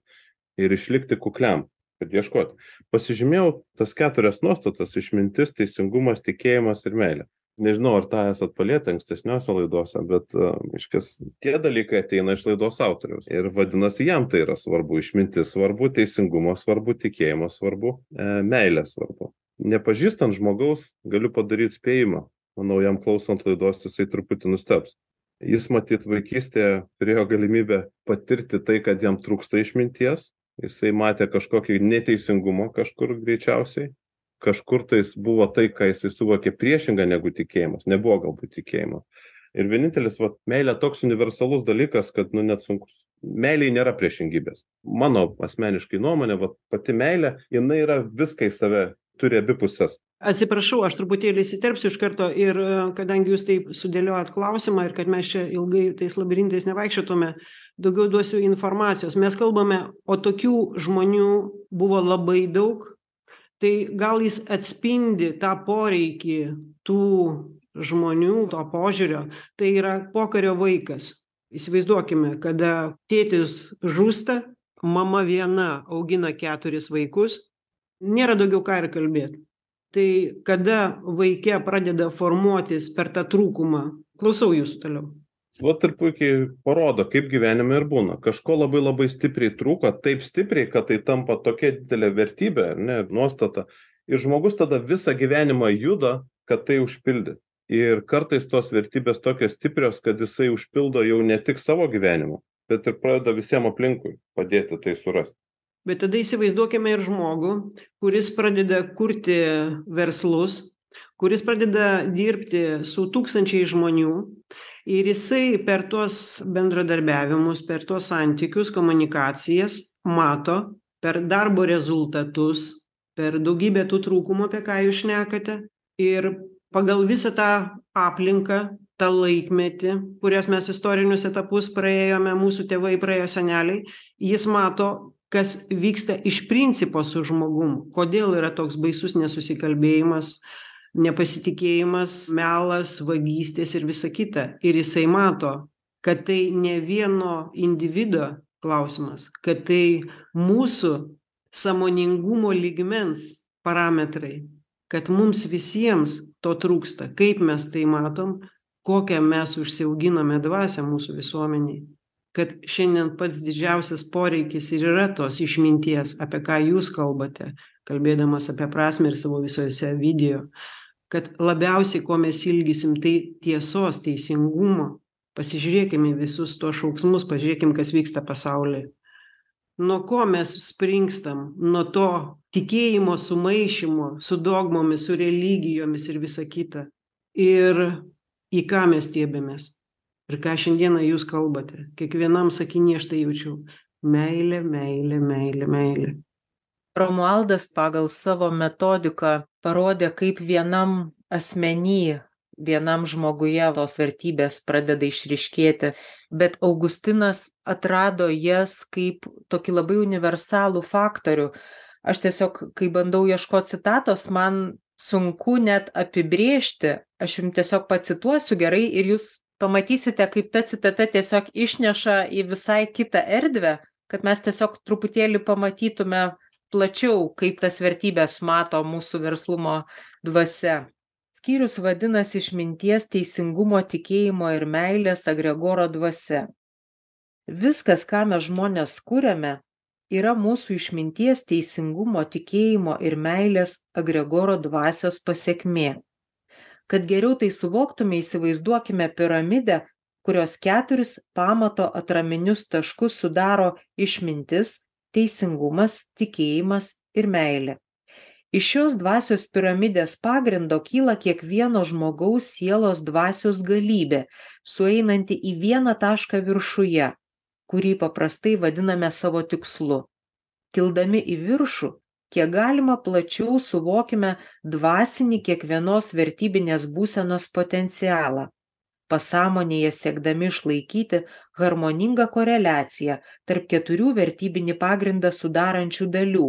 ir išlikti kukliam kad ieškot pasižymėjau tas keturias nuostatas išmintis teisingumas tikėjimas ir meilė nežinau ar tą esat palietę ankstesniose laidose bet reiškias tie dalykai ateina iš laidos autoriaus. Ir vadinasi jam tai yra svarbu išmintis svarbu teisingumas svarbu tikėjimas svarbu e, meilė svarbu. Nepažįstant žmogaus galiu padaryt spėjimą. Manau jam klausant laidos jisai truputį nustebs jis matyt vaikystėje turėjo galimybę patirti tai kad jam trūksta išminties. Jisai matė kažkokį neteisingumą kažkur greičiausiai kažkur tais buvo tai ką jisai suvokė priešinga negu tikėjimas nebuvo galbūt tikėjimo. Ir vienintelis vat meilė toks universalus dalykas kad nu net sunku meilėj nėra priešingybės. Mano asmeniškai nuomone vat pati meilė jinai yra viską į save turi abi puses atsiprašau aš truputėlį įsiterpsiu iš karto ir kadangi jūs taip sudėliojot klausimą ir kad mes čia ilgai tais labirintais nevaikščiotume daugiau duosiu informacijos. Mes kalbame o tokių žmonių buvo labai daug tai gal jis atspindi tą poreikį tų žmonių to požiūrio. Tai yra pokario vaikas. Įsivaizduokime kada tėtis žūsta mama viena augina keturis vaikus nėra daugiau ką ir kalbėt. Tai kada vaike pradeda formuotis per tą trūkumą? Klausau jūsų toliau vat ir puikiai parodo kaip gyvenime ir būna. Kažko labai labai stipriai trūko taip stipriai kad tai tampa tokia didelė vertybė ar ne nuostata. Ir žmogus tada visą gyvenimą juda kad tai užpildyt. Ir kartais tos vertybės tokios stiprios kad jisai užpildo jau ne tik savo gyvenimu bet ir pradeda visiem aplinkui padėti tai surast. Bet tada įsivaizduokime ir žmogų kuris pradeda kurti verslus kuris pradeda dirbti su tūkstančiais žmonių ir jisai per tuos bendradarbiavimus per tuos santykius komunikacijas mato per darbo rezultatus per daugybę tų trūkumų apie ką jūs šnekate. Ir pagal visą tą aplinką tą laikmetį kurias mes istorinius etapus praėjome mūsų tėvai praėjo seneliai jis mato kas vyksta iš principo su žmogum. Kodėl yra toks baisus nesusikalbėjimas nepasitikėjimas melas vagystės ir visa kita. Ir jisai mato kad tai ne vieno individo klausimas kad tai mūsų sąmoningumo lygmens parametrai kad mums visiems to trūksta. Kaip mes tai matom kokią mes užsiauginome dvasią mūsų visuomenėj kad šiandien pats didžiausias poreikis ir yra tos išminties apie ką jūs kalbate kalbėdamas apie prasmę ir savo visuose video kad labiausiai ko mes ilgysim tai tiesos teisingumo. Pasižiūrėkim į visus tuos šauksmus pažiūrėkim kas vyksta pasauly nuo ko mes springstam? Nuo to tikėjimo sumaišymo su dogmomis su religijomis ir visa kita. Ir į ką mes stiebiamės? Ir ką šiandieną jūs kalbate? Kiekvienam sakiny aš tai jaučiu. Meilė meilė meilė meilė. Romualdas pagal savo metodiką parodė kaip vienam asmeny vienam žmoguje tos vertybės pradeda išryškėti. Bet augustinas atrado jas kaip tokį labai universalų faktorių. Aš tiesiog kai bandau ieškot citatos man sunku net apibrėžti. Aš jum tiesiog pacituosiu gerai ir jūs pamatysite kaip ta citata tiesiog išneša į visai kitą erdvę kad mes tiesiog truputėlį pamatytume plačiau kaip tas vertybes mato mūsų verslumo dvasia. Skyrius vadinasi išminties teisingumo tikėjimo ir meilės agregoro dvasia. Viskas ką mes žmonės kuriame yra mūsų išminties teisingumo tikėjimo ir meilės agregoro dvasios pasekmė. Kad geriau tai suvoktume įsivaizduokime piramidę kurios keturis pamato atraminius taškus sudaro išmintis teisingumas tikėjimas ir meilė. Iš šios dvasios piramidės pagrindo kyla kiekvieno žmogaus sielos dvasios galybė sueinanti į vieną tašką viršuje kurį paprastai vadiname savo tikslu. Kildami į viršų kiek galima plačiau suvokime dvasinį kiekvienos vertybinės būsenos potencialą pasąmonėje siekdami išlaikyti harmoningą koreliaciją tarp keturių vertybinį pagrindą sudarančių dalių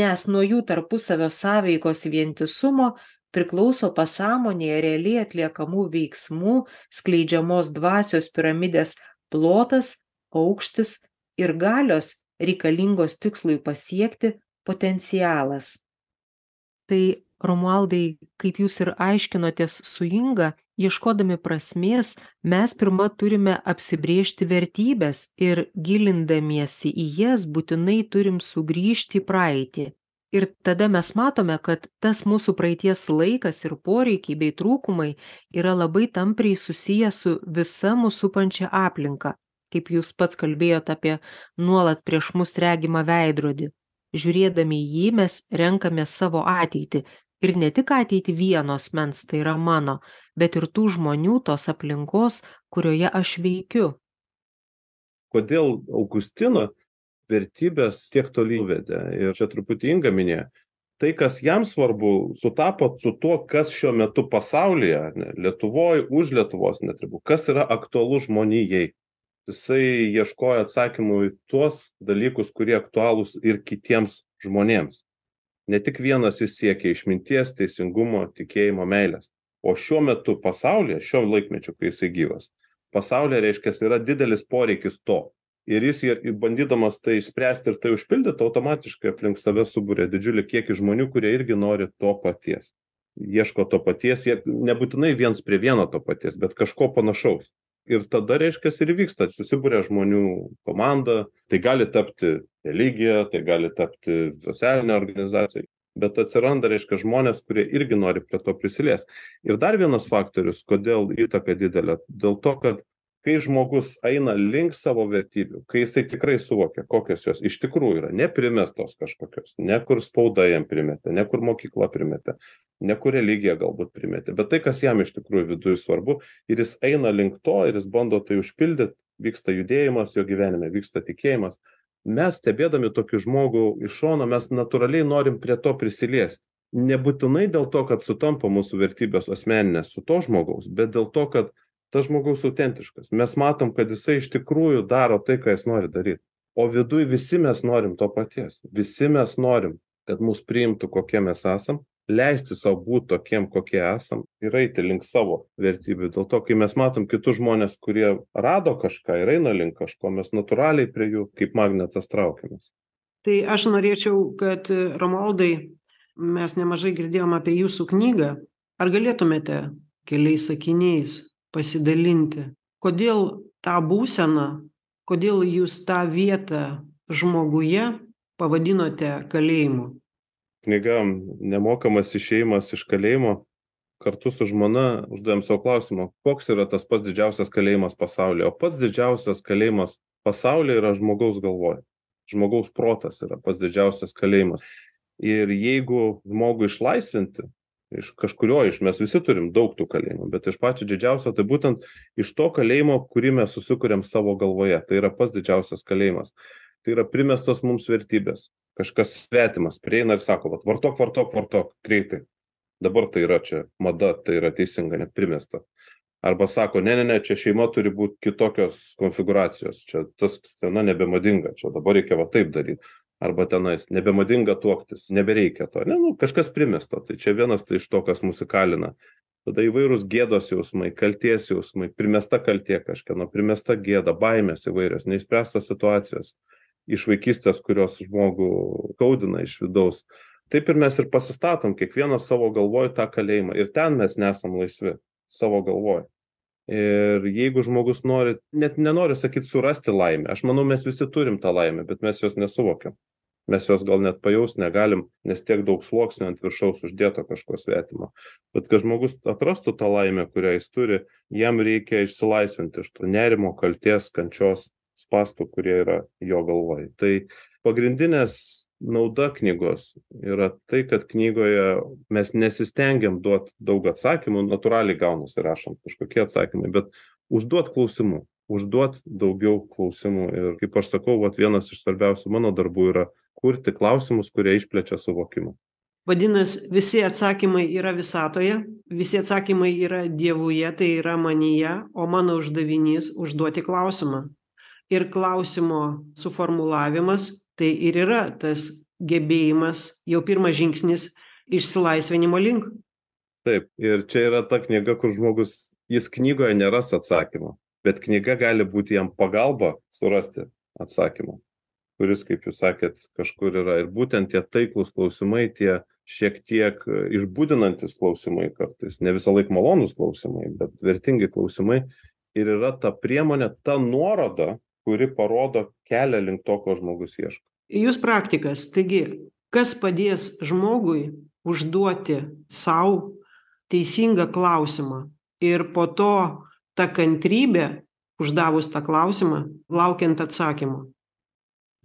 nes nuo jų tarpusavio sąveikos vientisumo priklauso pasąmonėje realiai atliekamų veiksmų skleidžiamos dvasios piramidės plotas aukštis ir galios reikalingos tikslui pasiekti potencialas. Tai romualdai kaip jūs ir aiškinotės su inga ieškodami prasmės mes pirma turime apsibrėžti vertybes ir gilindamiesi į jas būtinai turim sugrįžti į praeitį. Ir tada mes matome kad tas mūsų praeities laikas ir poreikiai bei trūkumai yra labai tampriai susiję su visa mus supančia aplinka. Kaip jūs pats kalbėjot apie nuolat prieš mus regimą veidrodį. Žiūrėdami į jį mes renkamės savo ateitį ir ne tik ateitį vieno asmens tai yra mano bet ir tų žmonių tos aplinkos kurioje aš veikiu. Kodėl augustino vertybės tiek toli nuvedė ir čia truputį inga minėjo. Tai kas jam svarbu sutapo su tuo kas šiuo metu pasaulyje ne lietuvoj už lietuvos net ribų kas yra aktualu žmonijai. Jisai ieškojo atsakymų į tuos dalykus kurie aktualūs ir kitiems žmonėms ne tik vienas jis siekė išminties teisingumo tikėjimo meilės. O šiuo metu pasaulyje šiuo laikmečiu kai jisai gyvas pasaulyje reiškias yra didelis poreikis to. Ir jis ir bandydamas tai išspręsti ir tai užpildyt automatiškai aplink save suburia didžiulį kiekį žmonių kurie irgi nori to paties. Ieško to paties jie nebūtinai viens prie vieno to paties bet kažko panašaus ir tada reiškias ir įvyksta susiburia žmonių komanda tai gali tapti religija tai gali tapti socialinė organizacija bet atsiranda reiškia žmonės kurie irgi nori prie to prisiliest. Ir dar vienas faktorius kodėl įtaka didelė dėl to kad kai žmogus eina link savo vertybių kai jisai tikrai suvokia kokios jos iš tikrųjų yra ne primestos kažkokios ne kur spauda jam primetė ne kur mokykla primetė ne kur religija galbūt primetė bet tai kas jam iš tikrųjų viduj svarbu ir jis eina link to ir jis bando tai užpildyt vyksta judėjimas jo gyvenime vyksta tikėjimas. Mes stebėdami tokį žmogų iš šono mes natūraliai norim prie to prisiliest nebūtinai dėl to kad sutampa mūsų vertybės asmeninės su to žmogaus bet dėl to kad tas žmogaus autentiškas. Mes matom kad jisai iš tikrųjų daro tai ką jis nori daryt. O viduj visi mes norim to paties. Visi mes norim kad mus priimtų kokie mes esam. Leisti sau būt tokiem kokie esam. Ir eiti link savo vertybių. Dėl to kai mes matom kitus žmones kurie rado kažką ir eina link kažko mes natūraliai prie jų kaip magnetas traukiamės. Tai aš norėčiau kad romualdai mes nemažai girdėjom apie jūsų knygą. Ar galėtumėte keliais sakiniais pasidalinti. Kodėl tą būseną kodėl jūs tą vietą žmoguje pavadinote kalėjimu? Knyga nemokamas išėjimas iš kalėjimo. Kartu su žmona uždavėm sau klausimą koks yra tas pats didžiausias kalėjimas pasaulyje? O pats didžiausias kalėjimas pasaulyje yra žmogaus galvoj. Žmogaus protas yra pats didžiausias kalėjimas. Ir jeigu žmogų išlaisvinti iš kažkurio iš mes visi turim daug tų kalėjimų bet iš pačio didžiausio tai būtent iš to kalėjimo kurį mes susikuriam savo galvoje. Tai yra pats didžiausias kalėjimas. Tai yra primestos mums vertybės. Kažkas svetimas prieina ir sako vat vartok vartok vartok greitai. Dabar tai yra čia mada tai yra teisinga net primesta. Arba sako ne ne ne čia šeima turi būt kitokios konfigūracijos čia tas scena nebemadinga čia dabar reikia va taip daryt arba tenais nebemadinga tuoktis nebereikia to ne nu kažkas primesto. Tai čia vienas tai iš to kas mus įkalina. Tada įvairūs gėdos jausmai kaltės jausmai primesta kaltė kažkieno primesta gėda baimės įvairios neišspręstos situacijos iš vaikystės kurios žmogų skaudina iš vidaus. Taip ir mes ir pasistatom kiekvienas savo galvoj tą kalėjimą. Ir ten mes nesam laisvi savo galvoj ir jeigu žmogus nori net nenoriu sakyt surasti laimę aš manau mes visi turim tą laimę bet mes jos nesuvokiam. Mes jos gal net pajaust negalim nes tiek daug sluoksnių ant viršaus uždėta kažko svetimo. Bet kad žmogus atrastų tą laimę kurią jis turi jam reikia išsilaisvinti iš to nerimo kaltės kančios spąstų kurie yra jo galvoj. Tai pagrindinės nauda knygos yra tai kad knygoje mes nesistengiam duot daug atsakymų natūraliai gaunasi rašant kažkokie atsakymai bet užduot klausimų užduot daugiau klausimų. Ir kaip aš sakau vat vienas iš svarbiausių mano darbų yra kurti klausimus kurie išplečia suvokimą. Vadinas visi atsakymai yra visatoje visi atsakymai yra dievuje tai yra manyje o mano uždavinys užduoti klausimą. Ir klausimo suformulavimas tai ir yra tas gebėjimas jau pirmas žingsnis išsilaisvinimo link. Taip ir čia yra ta knyga kur žmogus jis knygoje neras atsakymo bet knyga gali būti jam pagalba surasti atsakymą kuris kaip jūs sakėt kažkur yra. Ir būtent tie taiklūs klausimai tie šiek tiek išbudinantys klausimai kartais ne visąlaik malonūs klausimai bet vertingi klausimai. Ir yra ta priemonė ta nuoroda kuri parodo kelią link to ko žmogus ieško jūs praktikas. Taigi kas padės žmogui užduoti sau teisingą klausimą ir po to ta kantrybė uždavus tą klausimą laukiant atsakymo?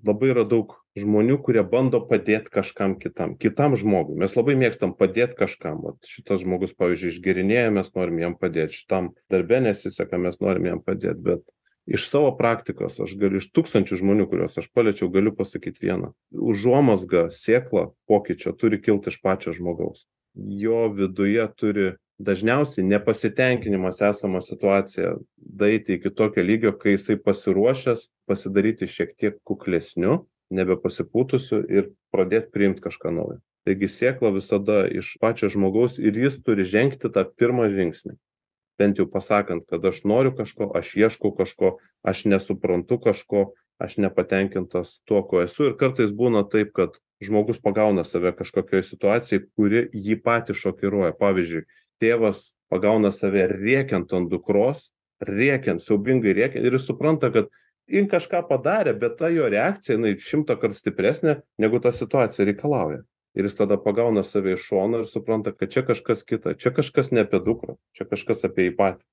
Labai yra daug žmonių kurie bando padėt kažkam kitam kitam žmogui. Mes labai mėgstam padėt kažkam. Vat šitas žmogus pavyzdžiui išgėrinėja mes norim jam padėt. Šitam darbe nesiseka mes norim jam padėt bet iš savo praktikos aš galiu iš tūkstančių žmonių kuriuos aš paliečiau galiu pasakyt vieną. Užuomazga sėkla pokyčio turi kilt iš pačio žmogaus. Jo viduje turi dažniausiai nepasitenkinimas esama situacija daeiti iki tokio lygio kai jisai pasiruošęs pasidaryti šiek tiek kuklesniu nebepasipūtusiu ir pradėt priimt kažką naujo. Taigi sėkla visada iš pačio žmogaus ir jis turi žengti tą pirmą žingsnį bent jau pasakant kad aš noriu kažko aš ieškau kažko aš nesuprantu kažko aš nepatenkintas tuo kuo esu. Ir kartais būna taip kad žmogus pagauna save kažkokioj situacijoj kuri jį patį šokiruoja. Pavyzdžiui tėvas pagauna save rėkiant ant dukros rėkiant siaubingai rėkiant ir jis supranta kad jin kažką padarė bet ta jo reakcija jinai šimtąkart stipresnė negu ta situacija reikalauja ir jis tada pagauna save iš šono ir supranta kad čia kažkas kita čia kažkas ne apie dukrą čia kažkas apie jį patį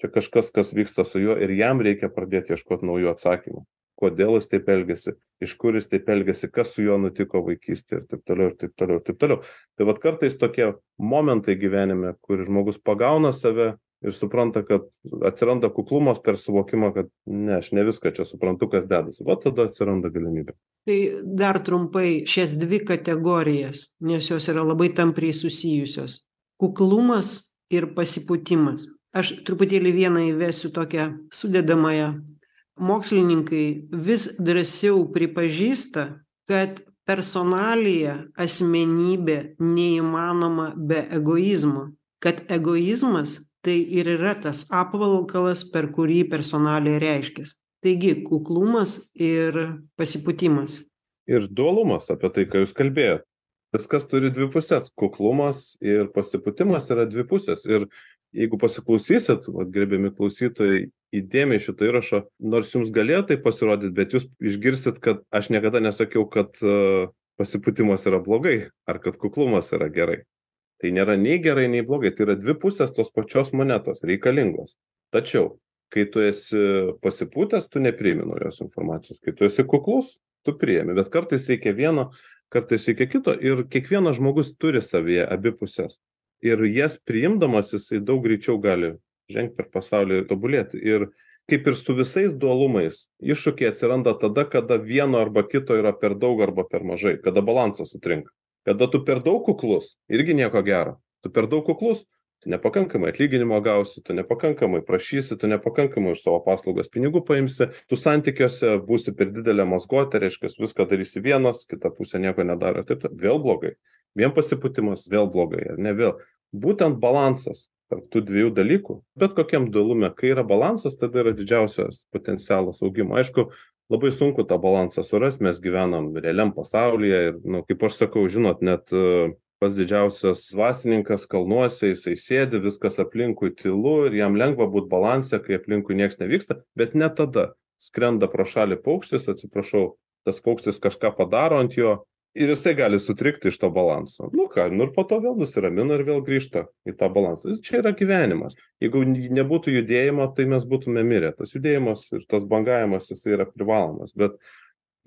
čia kažkas kas vyksta su juo ir jam reikia pradėt ieškot naujų atsakymų. Kodėl jis taip elgiasi iš kur jis taip elgiasi kas su juo nutiko vaikystėj ir taip toliau ir taip toliau ir taip toliau. Tai vat kartais tokie momentai gyvenime kur žmogus pagauna save ir supranta kad atsiranda kuklumas per suvokimą kad ne aš ne viską čia suprantu kas dedasi. Va tada atsiranda galimybė. Tai dar trumpai šias dvi kategorijas nes jos yra labai tampriai susijusios. Kuklumas ir pasipūtimas. Aš truputėlį vieną įvesiu tokią sudedamąją. Mokslininkai vis drąsiau pripažįsta kad personalija asmenybė neįmanoma be egoizmo. Kad egoizmas tai ir yra tas apvalkalas per kurį personalija reiškias. Taigi kuklumas ir pasipūtimas. Ir dualumas apie tai ką jūs kalbėjot. Viskas turi dvi puses kuklumas ir pasipūtimas yra dvi pusės. Ir jeigu pasiklausysit vat gerbiami klausytojai įdėmiai šito įrašo nors jums galėjo taip pasirodyt bet jūs išgirsit kad aš niekada nesakiau kad pasipūtimas yra blogai ar kad kuklumas yra gerai tai nėra nei gerai nei blogai tai yra dvi pusės tos pačios monetos reikalingos. Tačiau kai tu esi pasipūtęs tu nepriimi naujos informacijos. Kai tu esi kuklus tu priimi. Bet kartais reikia vieno kartais reikia kito. Ir kiekvienas žmogus turi savyje abi puses ir jas priimdamas jisai daug greičiau gali žengt per pasaulį ir tobulėti. Ir kaip ir su visais dualumais iššūkiai atsiranda tada kada vieno arba kito yra per daug arba per mažai kada balansas sutrinka kada tu per daug kuklus irgi nieko gero. Tu per daug kuklus tu nepakankamai atlyginimo gausi tu nepakankamai prašysi tu nepakankamai už savo paslaugas pinigų paimsi tu santykiuose būsi per didelė mazgotė reiškias viską darysi vienas kita pusė nieko nedaro taip vėl blogai. Vien pasipūtimas vėl blogai ar ne vėl. Būtent balansas tarp tų dviejų dalykų. Bet kokiam dualume kai yra balansas tada yra didžiausias potencialas augimo. Aišku labai sunku tą balansą surast. Mes gyvenam realiam pasaulyje ir nu kaip aš sakau žinot net pats didžiausias dvasininkas kalnuose jisai sėdi viskas aplinkui tylu ir jam lengva būt balanse kai aplinkui nieks nevyksta bet net tada. Skrenda pro šalį paukštis atsiprašau tas paukštis kažką padaro ant jo ir jisai gali sutrikti iš to balanso. Nu ką nu ir po to vėl nusiramina ir vėl grįžta į tą balansą. Čia yra gyvenimas. Jeigu nebūtų judėjimo tai mes būtume mirę. Tas judėjimas ir tas bangavimas jisai yra privalomas. Bet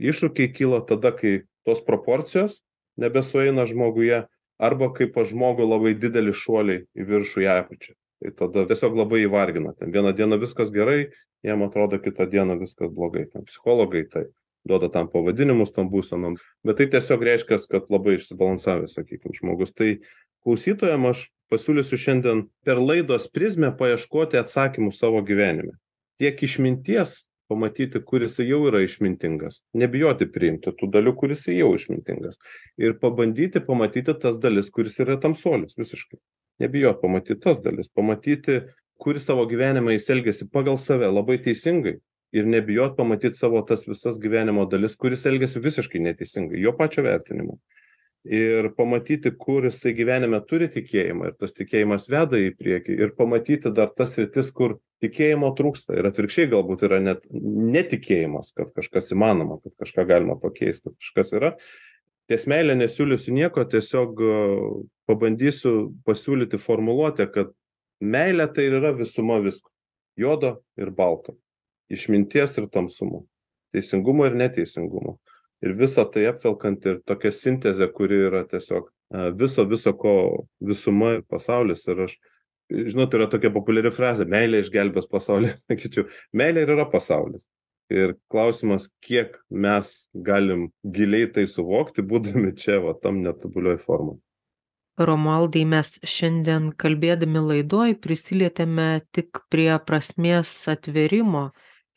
iššūkiai kyla tada kai tos proporcijos nebesueina žmoguje arba kai pas žmogų labai dideli šuoliai į viršų į apačią. Tai tada tiesiog labai jį vargina. Ten vieną dieną viskas gerai jam atrodo kitą dieną viskas blogai. Ten psichologai tai duoda tam pavadinimus tom būsenom bet tai tiesiog reiškias kad labai išsibalansavęs sakykim žmogus. Tai klausytojam aš pasiūlysiu šiandien per laidos prizmę paieškoti atsakymų savo gyvenime. Tiek išminties pamatyti kur jisai jau yra išmintingas nebijoti priimti tų dalių kur jisai jau išmintingas ir pabandyti pamatyti tas dalis kur jis yra tamsuolis visiškai. Nebijot pamatyt tas dalis pamatyti kur savo gyvenime jis elgiasi pagal save labai teisingai ir nebijot pamatyt savo tas visas gyvenimo dalis kur jis elgiasi visiškai neteisingai jo pačio vertinimu. Ir pamatyti kur jisai gyvenime turi tikėjimą ir tas tikėjimas veda į priekį ir pamatyti dar tas sritis kur tikėjimo trūksta. Ir atvirkščiai galbūt yra net netikėjimas kad kažkas įmanoma kad kažką galima pakeist kad kažkas yra. Ties meile nesiūlysiu nieko tiesiog pabandysiu pasiūlyti formuluotę kad meilė tai yra visuma visko. Juodo ir balto išminties ir tamsumo teisingumo ir neteisingumo. Ir visa tai apvelkant ir tokia sintezė kuri yra tiesiog viso viso ko visuma ir pasaulis. Ir aš žinot yra tokia populiari frazė meilė išgelbės pasaulį. Sakyčiau meilė ir yra pasaulis. Ir klausimas kiek mes galim giliai tai suvokti būdami čia va tam netobulioj formoj. Romualdai mes šiandien kalbėdami laidoj prisilietėme tik prie prasmės atvėrimo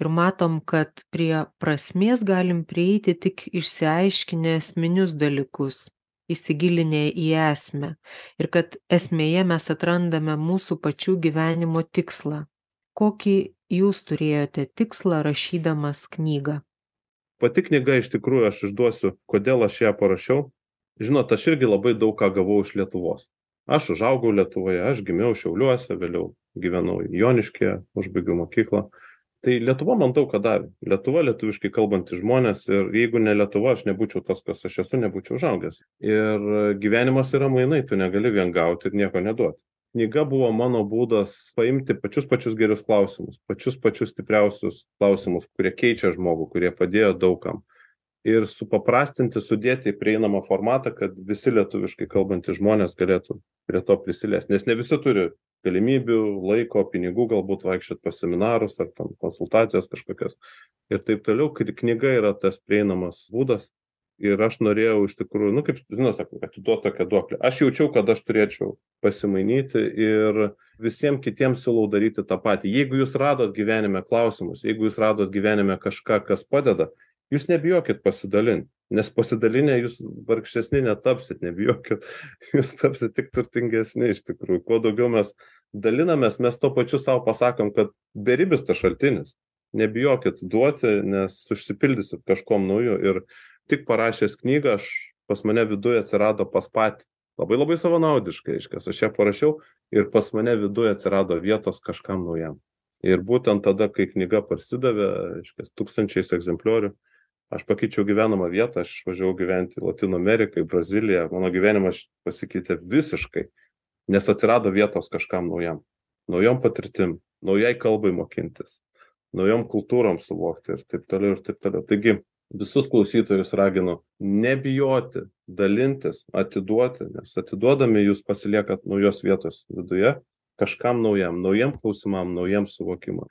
ir matom kad prie prasmės galim prieiti tik išsiaiškinę esminius dalykus įsigilinę į esmę. Ir kad esmėje mes atrandame mūsų pačių gyvenimo tikslą. Kokį jūs turėjote tikslą rašydamas knygą? Pati knyga iš tikrųjų aš išduosiu kodėl aš ją parašiau. Žinot aš irgi labai daug ką gavau iš lietuvos. Aš užaugau lietuvoje aš gimiau šiauliuose vėliau gyvenau joniškyje užbaigiau mokyklą tai lietuva man daug ką davė. Lietuva lietuviškai kalbantys žmonės ir jeigu ne lietuva aš nebūčiau tas kas aš esu nebūčiau užaugęs. Ir gyvenimas yra mainai tu negali vien gauti ir nieko neduot knyga buvo mano būdas paimti pačius pačius gerus klausimus pačius pačius stipriausius klausimus kurie keičia žmogų kurie padėjo daug kam ir supaprastinti sudėti į prieinamą formatą kad visi lietuviškai kalbantys žmonės galėtų prie to prisiliest. Nes ne visi turi galimybių laiko pinigų galbūt vaikščiot pas seminarus ar ten konsultacijas kažkokias ir taip toliau kad knyga yra tas prieinamas būdas. Ir aš norėjau iš tikrųjų nu kaip žinot sako atiduot tokią duoklę. Aš jaučiau kad aš turėčiau pasimainyti ir visiem kitiem siūlau daryti tą patį. Jeigu jūs radot gyvenime klausimus jeigu jūs radot gyvenime kažką kas padeda jūs nebijokit pasidalint nes pasidalinę jūs vargšesni netapsit nebijokit jūs tapsit tik turtingesni iš tikrųjų. Kuo daugiau mes dalinamės mes tuo pačiu sau pasakom kad beribis tas šaltinis. Nebijokit duoti nes užsipildysit kažkuom nauju ir tik parašęs knygą aš pas mane viduj atsirado pas patį. Labai labai savanaudiškai reiškias aš ją parašiau ir pas mane viduj atsirado vietos kažkam naujam. Ir būtent tada kai knyga parsidavė reiškias tūkstančiais egzempliorių aš pakeičiau gyvenamą vietą aš išvažiavau gyventi į lotynų ameriką į braziliją. Mano gyvenimas pasikeitė visiškai nes atsirado vietos kažkam naujam. Naujom patirtim naujai kalbai mokintis naujom kultūrom suvokti ir taip toliau ir taip toliau. Taigi visus klausytojus raginu nebijoti dalintis atiduoti nes atiduodami jūs pasiliekat naujos vietos viduje kažkam naujam naujiem klausimam naujiem suvokimam.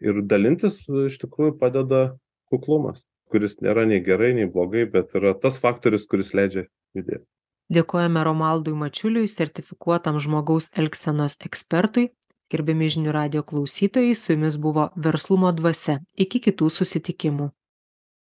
Ir dalintis iš tikrųjų padeda kuklumas kuris nėra nei gerai nei blogai bet yra tas faktorius kuris leidžia judėt Dėkojame Romaldui Mačiuliui, sertifikuotam žmogaus elgsenos ekspertui. Gerbiami žinių radio klausytojai, su jumis buvo Verslumo dvasia. Iki kitų susitikimų.